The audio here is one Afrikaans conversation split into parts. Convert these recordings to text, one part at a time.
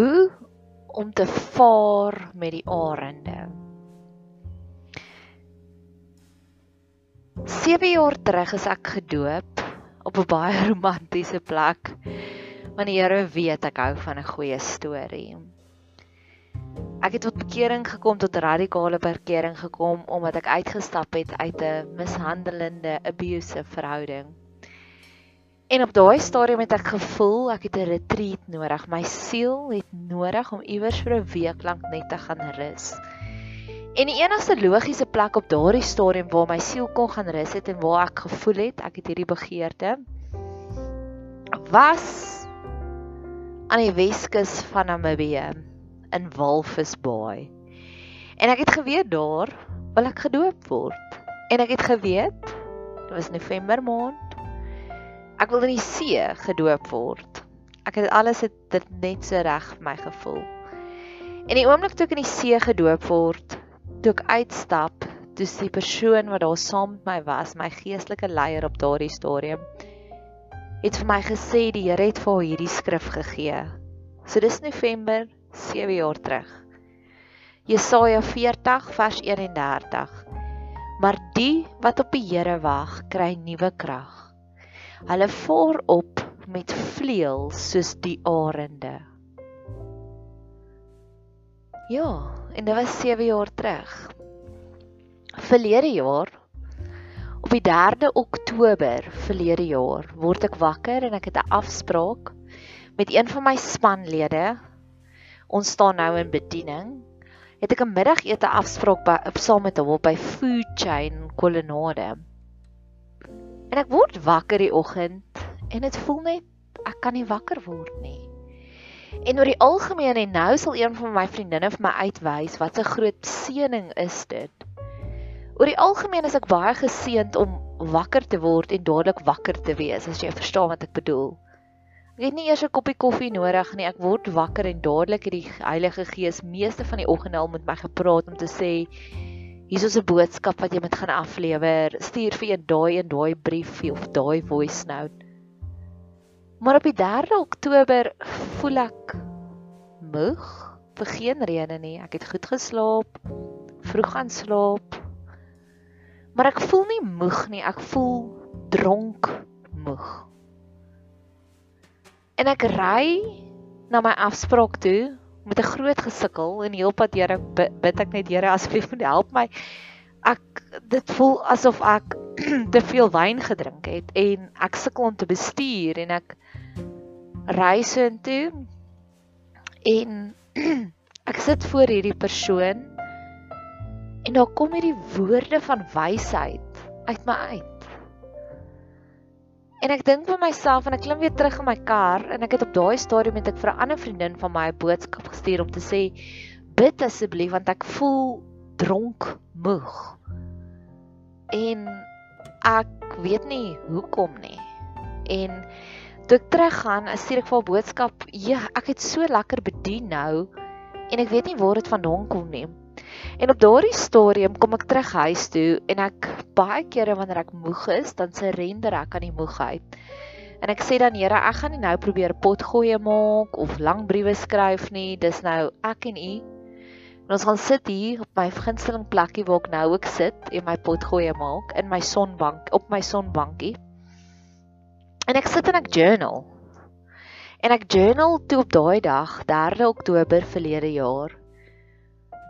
Hoe om te vaar met die arende. 7 jaar terug is ek gedoop op 'n baie romantiese plek. Want die Here weet ek hou van 'n goeie storie. Ek het tot bekering gekom tot radikale bekering gekom omdat ek uitgestap het uit 'n mishandelende abusive verhouding. En op daai stadium het ek gevoel ek het 'n retreat nodig. My siel het nodig om iewers vir 'n week lank net te gaan rus. En die enigste logiese plek op daardie stadium waar my siel kon gaan rus het en waar ek gevoel het ek het hierdie begeerte was aan die Weskus van Namibië in Walvisbaai. En ek het geweet daar wil ek gedoop word. En ek het geweet dit was November maand. Ek wil in die see gedoop word. Ek het alles het dit net so reg vir my gevoel. En die oomblik toe ek in die see gedoop word, toe ek uitstap, toe die persoon wat daar saam met my was, my geestelike leier op daardie stadium, het vir my gesê die Here het vir hierdie skrif gegee. So dis November 7 jaar terug. Jesaja 40 vers 31. Maar die wat op die Here wag, kry nuwe krag. Hulle vaar op met vleuels soos die arende. Ja, en dit was 7 jaar terug. Verlede jaar op die 3de Oktober verlede jaar word ek wakker en ek het 'n afspraak met een van my spanlede ons staan nou in bediening. Het ek 'n middagete afspraak by saam met hom by Food Chain Kolonade. En ek word wakker die oggend en dit voel net ek kan nie wakker word nie. En oor die algemeen en nou sal een van my vriendinne vir my uitwys wat 'n groot seëning is dit. Oor die algemeen is ek baie geseënd om wakker te word en dadelik wakker te wees as jy verstaan wat ek bedoel. Ek het nie eers 'n koppie koffie nodig nie. Ek word wakker en dadelik het die Heilige Gees meeste van die oggend al met my gepraat om te sê hier is 'n boodskap wat jy moet gaan aflewer. Stuur vir een daai en daai brief of daai voice note. Maar op die 3 Oktober voel ek moeg vir geen rede nie. Ek het goed geslaap, vroeg gaan slaap. Maar ek voel nie moeg nie. Ek voel dronk moeg. En ek ry na my afspraak toe met 'n groot gesukkel en heelpad Here bid ek net Here asseblief moet help my. Ek dit voel asof ek te veel wyn gedrink het en ek sukkel om te bestuur en ek ry so intoe en ek sit voor hierdie persoon en daar kom hierdie woorde van wysheid uit my uit. En ek dink vir myself en ek klim weer terug in my kar en ek het op daai stadium met ek vir 'n ander vriendin van my 'n boodskap gestuur om te sê bid asseblief want ek voel dronk moeg. En ek weet nie hoekom nie. En toe ek teruggaan, stuur ek vir 'n boodskap, "Ja, ek het so lekker bedien nou en ek weet nie waar dit vandaan kom nie." En op daardie stadium kom ek terug huis toe en ek baie kere wanneer ek moeg is, dan surrender ek aan die moegheid. En ek sê dan Here, ek gaan nie nou probeer potgoeie maak of lang briewe skryf nie. Dis nou ek en U. En ons gaan sit hier op my gunsteling plekkie waar ek nou ook sit en my potgoeie maak in my sonbank op my sonbankie. En ek sit en ek journal. En ek journal toe op daai dag, 3 Oktober verlede jaar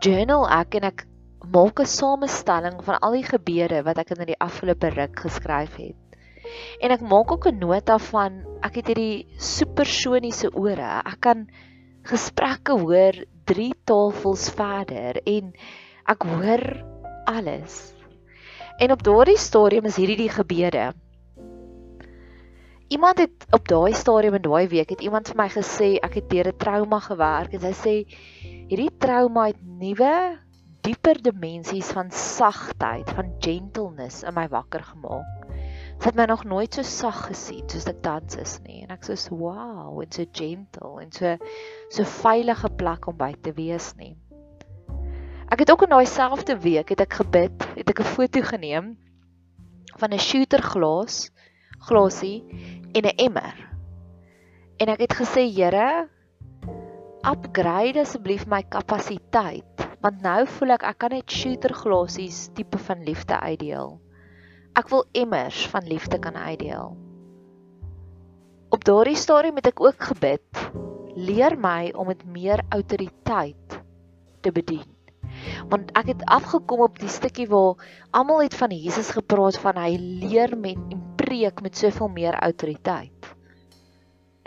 journal ek en ek maak 'n samestelling van al die gebeure wat ek in die afgelope ruk geskryf het. En ek maak ook 'n nota van ek het hierdie supersoniese ore. Ek kan gesprekke hoor 3 tafels verder en ek hoor alles. En op daardie stadium is hierdie die gebeure. Iemand het op daai stadium in daai week het iemand vir my gesê ek het deur 'n trauma gewerk en sy sê hierdie trauma het nuwe dieper dimensies van sagtheid, van gentleness in my wakker gemaak. Dit het my nog nooit so sag gesien soos ek tans is nie en ek sê wow, it's so gentle en so so veilige plek om by te wees nie. Ek het ook in daai selfde week het ek gebid, het ek 'n foto geneem van 'n shooter glas, glasie en 'n emmer. En ek het gesê, Here, upgrade asseblief my kapasiteit want nou voel ek ek kan net shooter glasies tipe van liefde uitdeel. Ek wil emmers van liefde kan uitdeel. Op daardie stadium het ek ook gebid. Leer my om met meer autoriteit te bedien. Want ek het afgekom op die stukkie waar almal het van Jesus gepraat van hy leer met en preek met soveel meer autoriteit.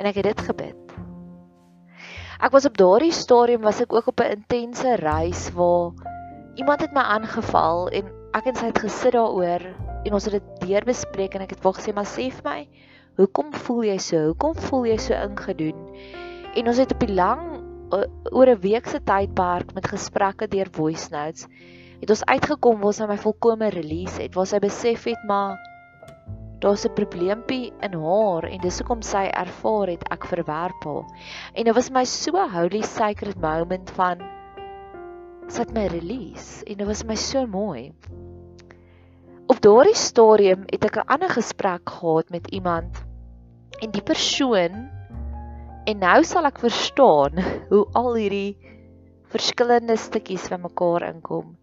En ek het dit gebid. Ek was op daardie stadium was ek ook op 'n intense reis waar iemand het my aangeval en ek en sy het gesit daaroor en ons het dit deurbespreek en ek het wou gesê maar sê vir my, hoekom voel jy so? Hoekom voel jy so ingedoen? En ons het op die lang oor 'n week se tydperk met gesprekke deur voice notes het ons uitgekom waar sy my volkomme release het, waar sy besef het maar daar's 'n probleempie in haar en dis hoekom sy ervaar het ek verwerp haar. En dit was my so holy sacred moment van sit my release en dit was my so mooi. Op daardie stadium het ek 'n ander gesprek gehad met iemand en die persoon en nou sal ek verstaan hoe al hierdie verskillende stukkies van mekaar inkom.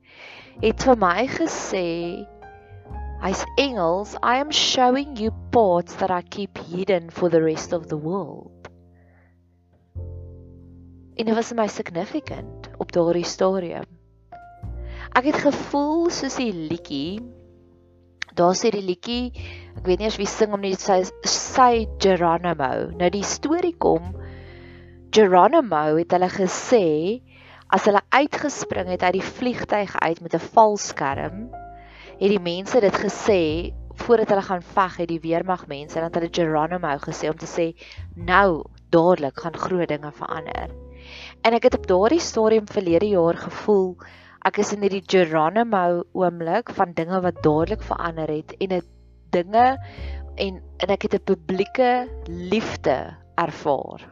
Het vir my gesê Hy's Engels. I am showing you parts that I keep hidden for the rest of the world. En dit was my significant op daardie stadium. Ek het gevoel soos die liedjie. Daar sê die liedjie, ek weet nie eens wie sing hom nie, sy sy Geronimo. Nou die storie kom Geronimo het hulle gesê as hulle uitgespring het uit die vliegtyg uit met 'n valskerm het die mense dit gesê voordat hulle gaan veg het die weermag mense en dan het hulle Geronimo gesê om te sê nou dadelik gaan groot dinge verander. En ek het op daardie stadium verlede jaar gevoel ek is in hierdie Geronimo oomblik van dinge wat dadelik verander het en dit dinge en en ek het 'n publieke liefde ervaar.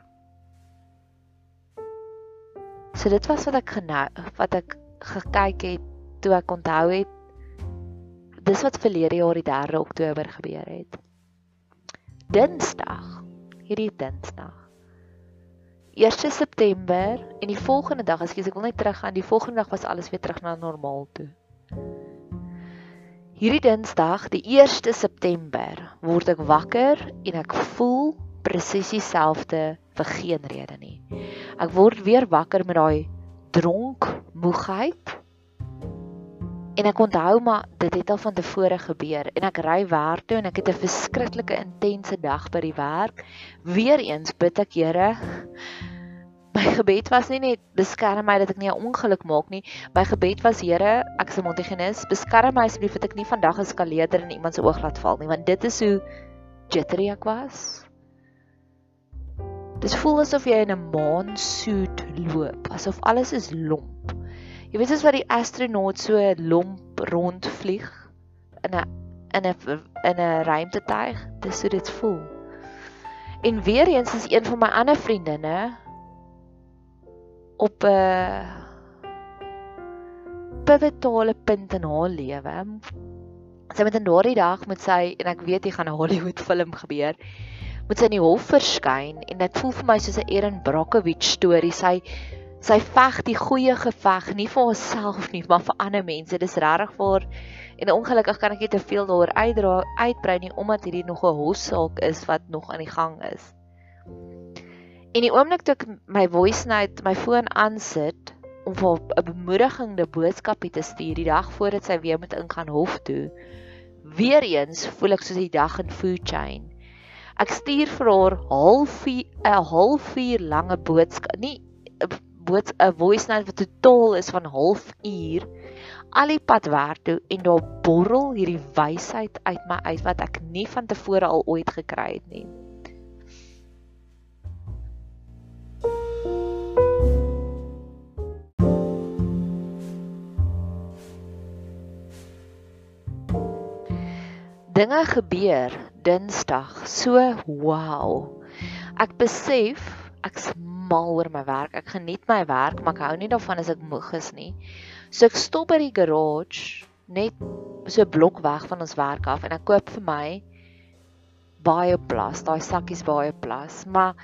So dit was wat ek genou wat ek gekyk het toe ek onthou het dis wat verlede jaar die 3 Oktober gebeur het. Dinsdag, hierdie Dinsdag. 1 September en die volgende dag, ekskuus, ek wil net teruggaan, die volgende dag was alles weer terug na normaal toe. Hierdie Dinsdag, die 1 September, word ek wakker en ek voel presies dieselfde vir geen rede nie. Ek word weer wakker met daai dronk moegheid En ek onthou maar dit het al van tevore gebeur en ek ry werk toe en ek het 'n verskriklike intense dag by die werk. Weereens bid ek Here. My gebed was nie net beskerm my dat ek nie 'n ongeluk maak nie. My gebed was Here, ek is 'n Montigenis, beskerm my asseblief dat ek nie vandag 'n skaleerder in iemand se oog laat val nie, want dit is hoe jittery ek was. Dit voel asof jy in 'n maansuit loop, asof alles is lomp. Jy weet as wat die astronaut so lomp rondvlieg in 'n in 'n in 'n ruimtetuig, dis hoe dit voel. En weer eens is een van my ander vriendinne op 'n pivotale punt in haar lewe. Sy met 'n daardie dag met sy en ek weet jy gaan 'n Hollywood film gebeur. Moet sy in die hof verskyn en dit voel vir my soos 'n Erin Brockovich storie. Sy sy veg die goeie geveg nie vir haarself nie, maar vir ander mense. Dis regtig vir en ongelukkig kan ek nie te veel daaroor uitdra uitbrei nie omdat hierdie nog 'n hofsaak is wat nog aan die gang is. En die oomblik toe ek my voice note my foon aansit om 'n bemoedigende boodskap te stuur die dag voordat sy weer moet ingaan hof toe, weer eens voel ek soos die dag in food chain. Ek stuur vir haar halfuur 'n halfuur lange boodskap, nie bood 'n voice note wat totaal is van halfuur al die pad werk toe en daar borrel hierdie wysheid uit my uit wat ek nie van tevore al ooit gekry het nie. Dinge gebeur Dinsdag. So wow. Ek besef ek's mal oor my werk. Ek geniet my werk, maar ek hou nie daarvan as ek moeg is nie. So ek stop by die garage net so 'n blok weg van ons werk af en ek koop vir my baie plas, daai sakkies baie plas, maar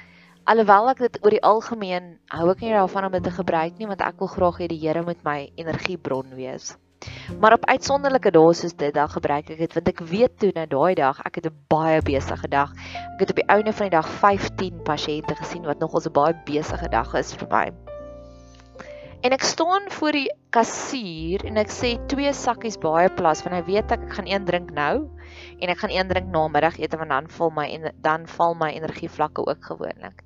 Alhoewel ek dit oor die algemeen hou ek nie daarvan om dit te gebruik nie want ek wil graag hê die Here moet my energiebron wees. Maar op uitsonderlike dae soos dit, dan gebruik ek dit want ek weet toe na daai dag, ek het 'n baie besige dag. Ek het op die einde van die dag 15 pasiënte gesien wat nog 'n baie besige dag is vir my. En ek staan voor die kassier en ek sê twee sakkies baie plas want ek weet ek gaan een drink nou en ek gaan een drink na middagete want dan val my en dan val my energievlakke ook gewoonlik.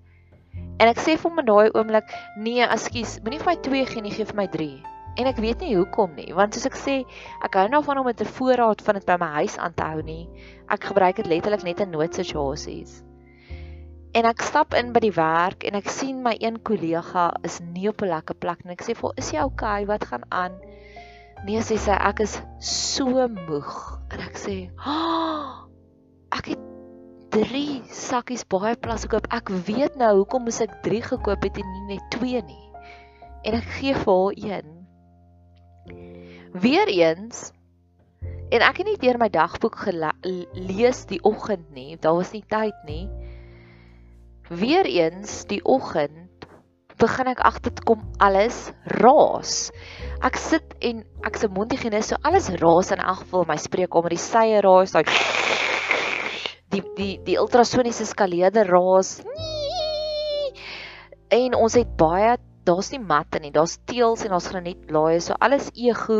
En ek sê vir hom in daai oomblik, nee, ekskuus, moenie vir my 2 gee nie, gee vir my 3. En ek weet nie hoekom nie, want soos ek sê, ek hou nou van om 'n voorraad van dit by my huis aan te hou nie. Ek gebruik dit letterlik net in noodsituasies. En ek stap in by die werk en ek sien my een kollega is nie op 'n lekker plek nie. Ek sê vir hom, "Is jy okay? Wat gaan aan?" Nee, sê sy, "Ek is so moeg." En ek sê, "Ah, ek het 3 sakkies baie plas gekoop. Ek weet nou hoekom moes ek 3 gekoop het en nie net 2 nie." En ek gee vir haar een Weereens en ek het nie deur my dagboek gelees die oggend nie. Daar was nie tyd nie. Weereens die oggend begin ek agter te kom alles raas. Ek sit en ek se mondhygiëne so alles raas in elk geval my spreekkamer die sye raas daai die die die ultrasoniese skaleerder raas. En ons het baie daar's nie matte nie, daar's teels en daar's granietblaaie, so alles ego.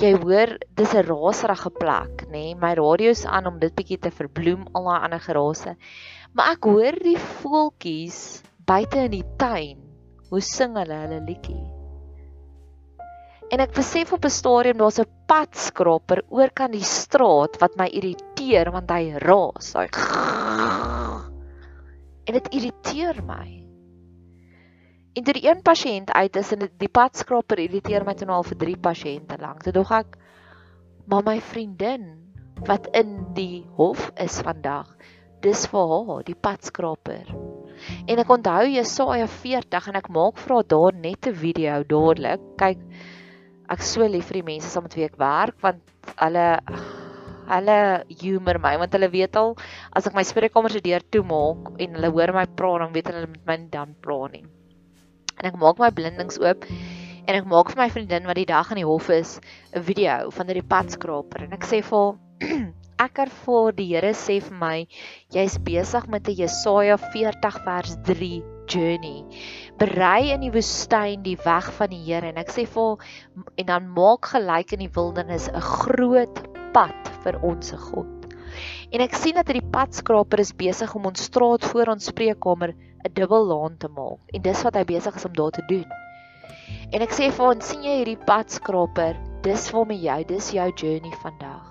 Jy hoor, dis 'n raserige plek, nê? Nee? My radio's aan om dit bietjie te verbloem al daai ander gerase. Maar ek hoor die voeltjies buite in die tuin. Hoe sing hulle hulle liedjie? En ek besef op 'n stadium daar's 'n padskraper oor kan die straat wat my irriteer want hy raas. Hy en dit irriteer my. En toe die een pasiënt uit is en die padskraper irriteer my toe nou al vir 3 pasiënte lank. Toe dog ek maar my vriendin wat in die hof is vandag, dis vir haar die padskraper. En ek onthou Jesaja 40 en ek maak vir haar daar net 'n video dadelik. Kyk, ek so lief vir die mense saam met wie ek werk want hulle hulle humor my want hulle weet al as ek my spreekkamer se deur toemaak en hulle hoor my praat dan weet hulle met my dan praat nie en ek maak my blindings oop en ek maak vir my vriendin wat die dag in die hof is 'n video van die padskraper. En ek sê vir haar ek ervaar die Here sê vir my jy's besig met 'n Jesaja 40 vers 3 journey. Berei in die woestyn die weg van die Here. En ek sê vir en dan maak gelyk in die wildernis 'n groot pad vir ons se God. En ek sien dat hierdie padskraper is besig om ons straat voor ons spreekkamer 'n dubbel laan te maak en dis wat hy besig is om daar te doen. En ek sê vir hom, sien jy hierdie padskraper? Dis vir my jou, dis jou journey vandag.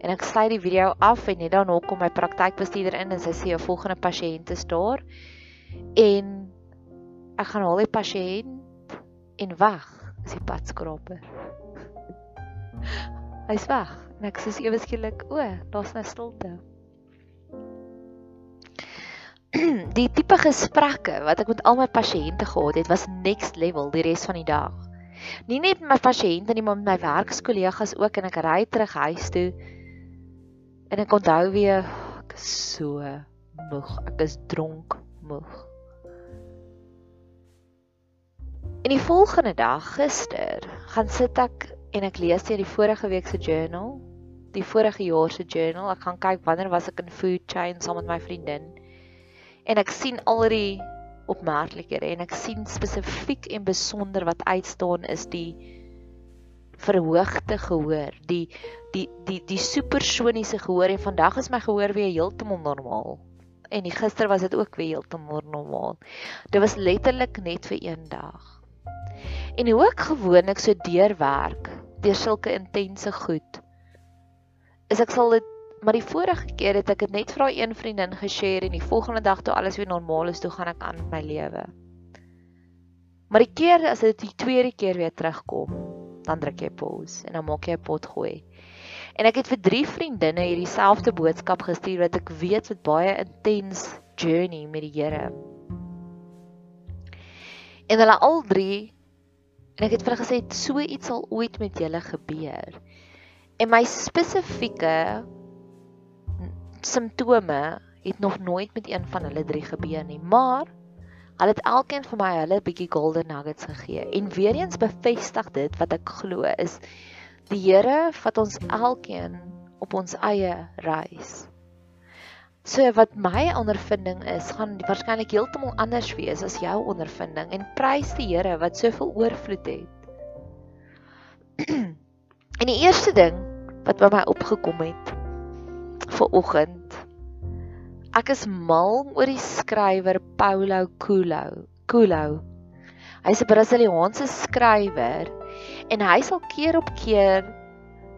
En ek sluit die video af en net daarna kom my praktykbestuurder in en sy sê 'n volgende pasiënt is daar. En ek gaan haal die pasiënt en wag, is die padskraper. Hy's weg. Ek sê ewe skielik, o, daar's nou stilte. die tipe gesprekke wat ek met al my pasiënte gehad het, was next level die res van die dag. Nie net met my pasiënte nie, maar met my werkskollegas ook en ek ry terug huis toe. En ek onthou weer ek is so moeg, ek is dronk moeg. En die volgende dag, gister, gaan sit ek en ek lees hier die vorige week se journal, die vorige jaar se journal. Ek gaan kyk wanneer was ek in food chain saam met my vriendin en ek sien al die opmerklikhede en ek sien spesifiek en besonder wat uitstaan is die verhoogde gehoor, die die die die supersoniese gehoor en vandag is my gehoor weer heeltemal normaal. En die gister was dit ook weer heeltemal normaal. Dit was letterlik net vir een dag. En hoe ek gewoonlik so deurwerk deur sulke intense goed is ek sal dit Maar die vorige keer het ek dit net vir daai een vriendin geshare en die volgende dag toe alles weer normaal is, toe gaan ek aan met my lewe. Maar die keer as dit die tweede keer weer terugkom, dan druk jy pause en dan maak jy 'n pot gooi. En ek het vir drie vriendinne hierdie selfde boodskap gestuur wat ek weet wat baie intens journey met die Here. En hulle al drie en ek het vir hulle gesê so iets sal ooit met julle gebeur. En my spesifieke simptome het nog nooit met een van hulle drie gebeur nie, maar hulle het elkeen vir my hulle bietjie golden nuggets gegee. En weer eens bevestig dit wat ek glo is die Here vat ons elkeen op ons eie reis. So wat my ondervinding is, gaan waarskynlik heeltemal anders wees as jou ondervinding en prys die Here wat soveel oorvloed het. en die eerste ding wat by my opgekom het vir oggend. Ek is mal oor die skrywer Paulo Coelho. Coelho. Hy's 'n Brasiliaanse skrywer en hy sal keer op keer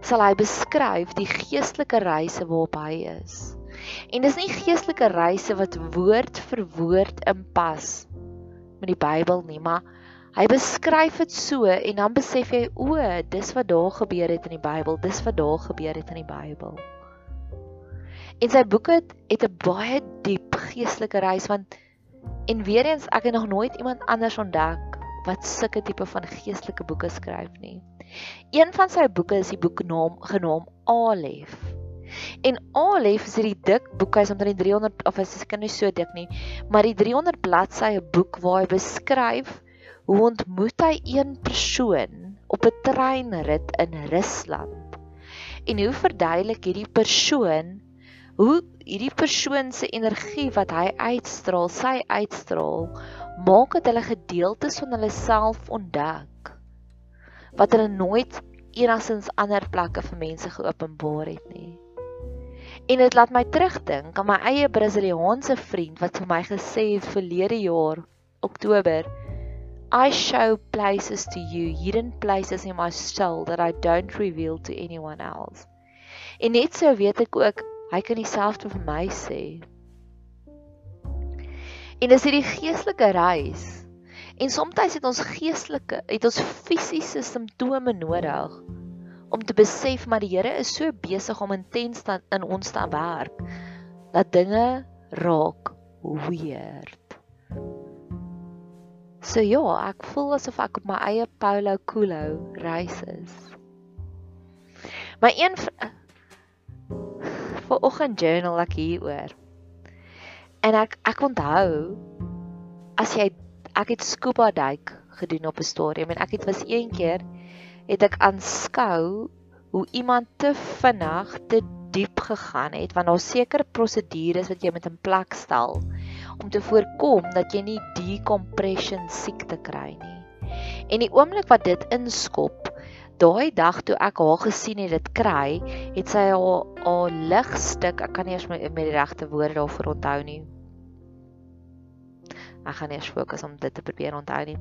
sal hy beskryf die geestelike reise waarop hy is. En dis nie geestelike reise wat woord vir woord inpas met die Bybel nie, maar hy beskryf dit so en dan besef jy o, dis wat daar gebeur het in die Bybel, dis wat daar gebeur het in die Bybel. En sy boeke het, het 'n baie diep geestelike reis want en weer eens ek het nog nooit iemand anders ontdek wat sulke tipe van geestelike boeke skryf nie. Een van sy boeke is die boek naam genaamd Alef. En Alef is hierdie dik boek, hy's omtrent 300 of is seker nie so dik nie, maar die 300 bladsye boek waar hy beskryf hoe ontmoet hy een persoon op 'n treinrit in Rusland. En hoe verduidelik hierdie persoon hoe hierdie persoon se energie wat hy uitstraal, sy uitstraal, maak dat hulle gedeeltes van hulle self ontdek wat hulle nooit enigsins ander plekke vir mense geopenbaar het nie. En dit laat my terugdink aan my eie Brasiliaanse vriend wat vir my gesê het verlede jaar Oktober I show places to you hidden places in my soul that I don't reveal to anyone else. En net so weet ek ook hy kan dieselfde vir my sê. En dis hierdie geestelike reis. En soms het ons geestelike, het ons fisiese simptome nodig om te besef maar die Here is so besig om intens in ons te werk dat dinge raak weird. So ja, ek voel asof ek op my eie Paulo Coelho reis is. My een vir oggend journal ek hieroor. En ek ek onthou as jy ek het scuba duik gedoen op 'n stadium en ek het was een keer het ek aanskou hoe iemand te vinnig te diep gegaan het want daar seker prosedures wat jy met 'n plek stel om te voorkom dat jy nie decompression siekte kry nie. En die oomblik wat dit inskop, daai dag toe ek haar gesien het dit kry, het sy haar haar ligstuk, ek kan nie eens met, met die regte woorde daarvoor onthou nie, ek gaan eers fokus om dit te probeer onthou nie.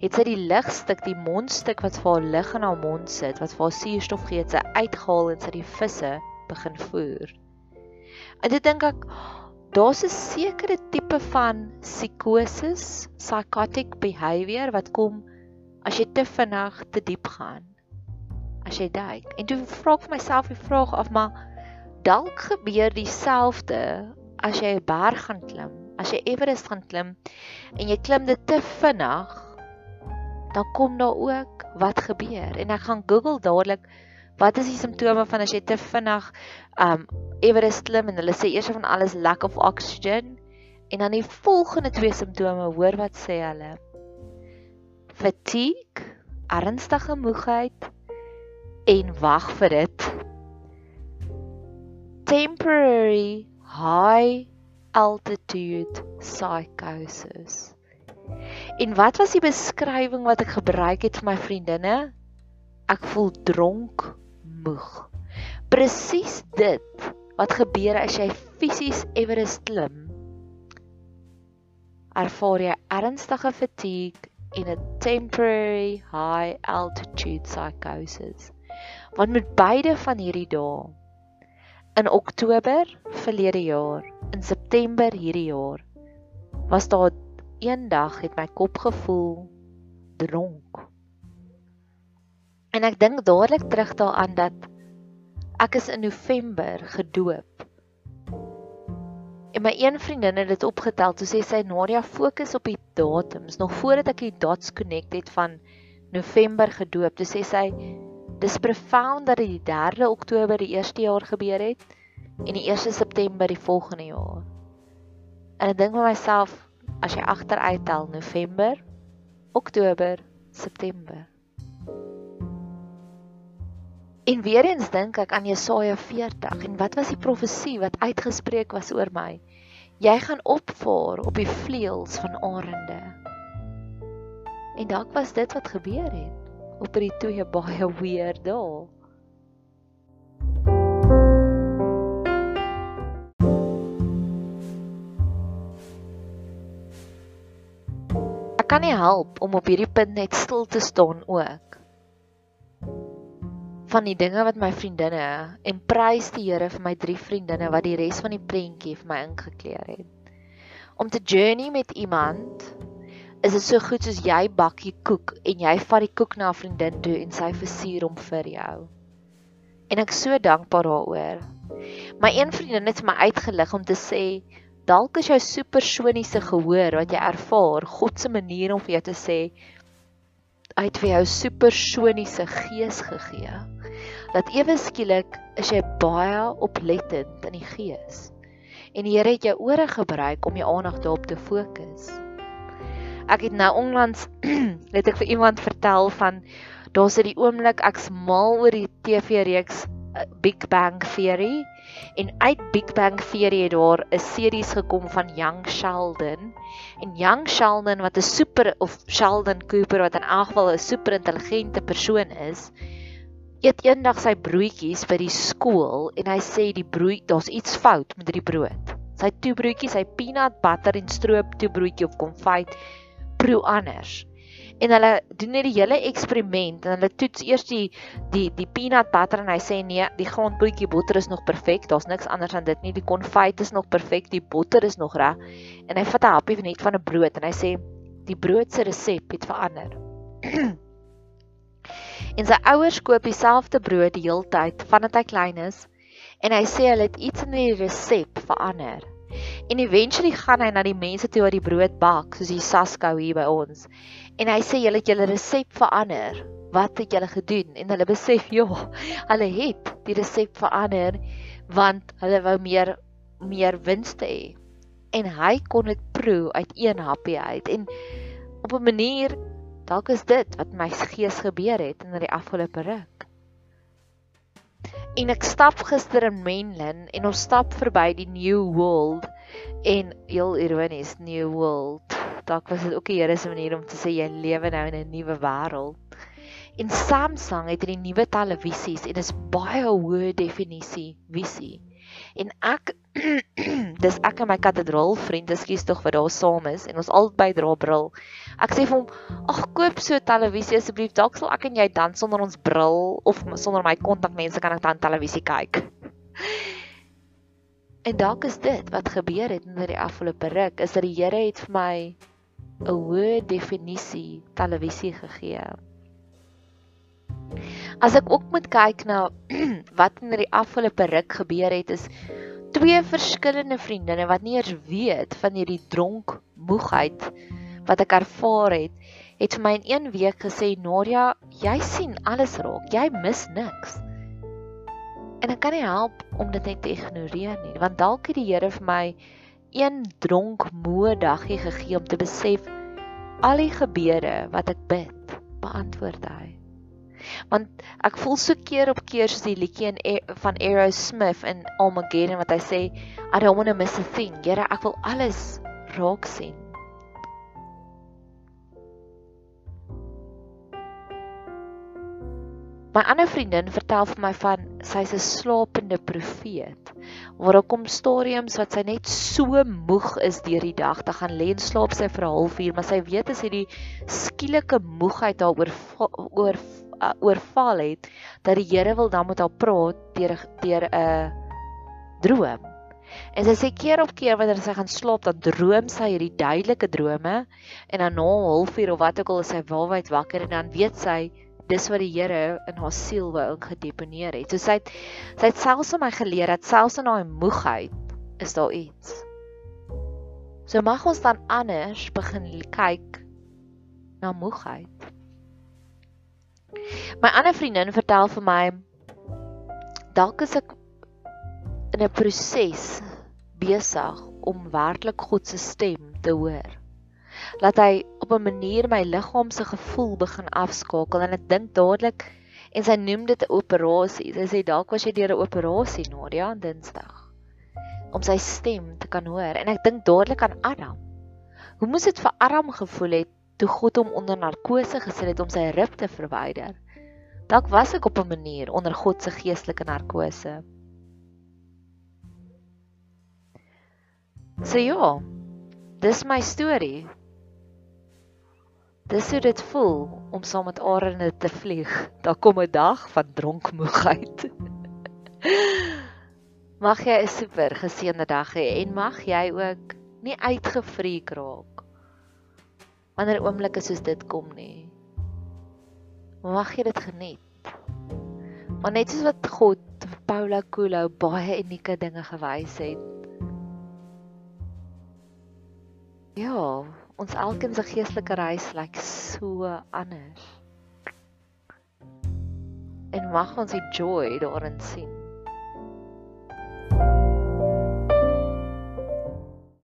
Het sy die ligstuk, die mondstuk wat vir haar lig in haar mond sit, wat vir haar suurstof gee, sy uitgehaal en sy die visse begin voer. En dit dink ek daar's 'n sekere tipe van psigosis, psychotic behavior wat kom as jy te vinnig te diep gaan. As jy duik. En toe vra ek vir myself die vraag af, maar dalk gebeur dieselfde as jy 'n berg gaan klim as jy Everest gaan klim en jy klim dit te vinnig, dan kom daar ook wat gebeur. En ek gaan Google dadelik wat is die simptome van as jy te vinnig um Everest klim en hulle sê eers van alles lack of oxygen en dan die volgende twee simptome, hoor wat sê hulle? Fatigue, ernstige moegheid en wag vir dit. Temporary high altitude psychosis. En wat was die beskrywing wat ek gebruik het vir my vriendinne? Ek voel dronk, moeg. Presies dit wat gebeur as jy fisies Everest klim. Ervaar jy ernstige fatigue en 'n temporary high altitude psychosis. Want met beide van hierdie dae in Oktober verlede jaar in September hierdie jaar was daar eendag het my kop gevoel dronk. En ek dink dadelik terug daaraan dat ek is in November gedoop. En my een vriendin het dit opgetel toe sê sy Nadia fokus op die datums nog voordat ek die dots connect het van November gedoop. Toe sê sy dis profound dat dit die 3de Oktober die eerste jaar gebeur het en die 1 September die volgende jaar. En ek dink vir myself as jy agteruit tel November, Oktober, September. En weer eens dink ek aan Jesaja 40 en wat was die profesie wat uitgespreek was oor my? Jy gaan opvaar op die vleuels van arende. En dalk was dit wat gebeur het op hierdie twee baie weer dae. Ek kan nie help om op hierdie punt net stil te staan ook. Van die dinge wat my vriendinne en prys die Here vir my drie vriendinne wat die res van die prentjie vir my ingekleer het. Om te journey met iemand is dit so goed soos jy bakkie koek en jy vat die koek na 'n vriendin toe en sy versier hom vir jou. En ek so dankbaar daaroor. My een vriendin het my uitgelig om te sê dalk is jou supersoniese gehoor wat jy ervaar God se manier om vir jou te sê hy het vir jou supersoniese gees gegee. Dat ewe skielik is jy baie oplettend in die gees. En die Here het jou ore gebruik om jou aandag daarop te fokus. Ek het nou onlangs het ek vir iemand vertel van daar's dit die oomblik ek's mal oor die TV-reeks eh, Big Bang Theory. En uit Big Bang Theory het daar 'n series gekom van Young Sheldon. En Young Sheldon wat 'n super of Sheldon Cooper wat in elk geval 'n super intelligente persoon is eet eendag sy broodjies by die skool en hy sê die brood daar's iets fout met die brood. Sy toebroodjies sy peanut butter en stroop toebroodjie of konfyt proe anders. En hulle doen net die hele eksperiment en hulle toets eers die die die peanut butter en hy sê nee, die grondbroodjie botter is nog perfek. Daar's niks anders aan dit nie. Die konfyt is nog perfek, die botter is nog reg. En hy vat 'n happie net van 'n brood en hy sê die brood se resep het verander. en sy ouers koop dieselfde brood die heeltyd vandat hy klein is en hy sê hulle het iets in die resep verander. En eventually gaan hy na die mense toe wat die brood bak, soos die Saskou hier by ons. En hy sê julle het julle resep verander. Wat het julle gedoen? En hulle besef, ja, hulle het die resep verander want hulle wou meer meer winste hê. En hy kon dit proe uit een happie uit en op 'n manier dalk is dit wat my gees gebeur het in die afgelope ruk. En ek stap gister in Menlyn en ons stap verby die New World en heel ironies New World. Dalk was dit ook die Here se manier om te sê jy lewe nou in 'n nuwe wêreld. En Samsung het hierdie nuwe televisies en dit is baie hoë definisie visie. En ek dis ek en my katedraal vriend, ekskuus tog wat daar saam is en ons albei dra bril. Ek sê vir hom, "Ag, koop so televisie asseblief. Dalk sal ek en jy dan sonder ons bril of sonder my kontakmense kan ek dan televisie kyk." En dalk is dit wat gebeur het in die afgelope ruk, is dat die Here het vir my 'n hoë definisie televisie gegee. As ek ook moet kyk na wat in die afgelope ruk gebeur het, is twee verskillende vriendinne wat nie eers weet van hierdie dronk moegheid wat ek ervaar het, het vir my in een week gesê, "Nadia, jy sien alles raak. Jy mis niks." En ek kan nie help om dit net te ignoreer nie, want dalk het die Here vir my een dronk moe dagie gegee om te besef al die gebede wat ek bid, beantwoord hy. Want ek voel so keer op keer soos die liedjie in van Aerosmith in Armageddon wat hy sê I don't want to miss a thing. Here, ek wil alles raak sien. My ander vriendin vertel vir my van sy's 'n slapende profeet. Waar daar kom stadiums wat sy net so moeg is deur die dag, dan gaan lê en slaap sy vir 'n halfuur, maar sy weet as hierdie skielike moegheid haar oor oor uh, oorval het, dat die Here wil dan met haar praat deur deur 'n uh, droom. En sy sê keer op keer wanneer sy gaan slaap, dan droom sy hierdie duidelike drome en dan na 'n halfuur of wat ook al is sy waalwyd wakker en dan weet sy dis wat die Here in haar siel wou ingedeponeer het. So sy het sy het selfs aan my geleer dat selfs in daai moegheid is daar iets. So mag ons dan anders begin kyk na moegheid. My ander vriendin vertel vir my dalk is ek in 'n proses besig om werklik God se stem te hoor. Laat hy op 'n manier my liggaam se gevoel begin afskakel en ek dink dadelik en sy noem dit 'n operasie. Sy sê dalk was jy deur 'n operasie Nadia aan Dinsdag om sy stem te kan hoor en ek dink dadelik aan Adam. Hoe moes dit vir Adam gevoel het toe God hom onder narkose gesit het om sy rib te verwyder? Dalk was ek op 'n manier onder God se geestelike narkose. So ja, dis my storie. Dis hoe dit voel om saam met arende te vlieg. Daar kom 'n dag van dronkmoegheid. mag jy 'n super geseënde dag hê en mag jy ook nie uitgefreek raak wanneer oomblikke soos dit kom nie. Mag jy dit geniet. Maar net soos wat God vir Paula Coelho baie unieke dinge gewys het. Ja, ons elkeen se geestelike reis lyk so anders. En mag ons die joy daarin sien.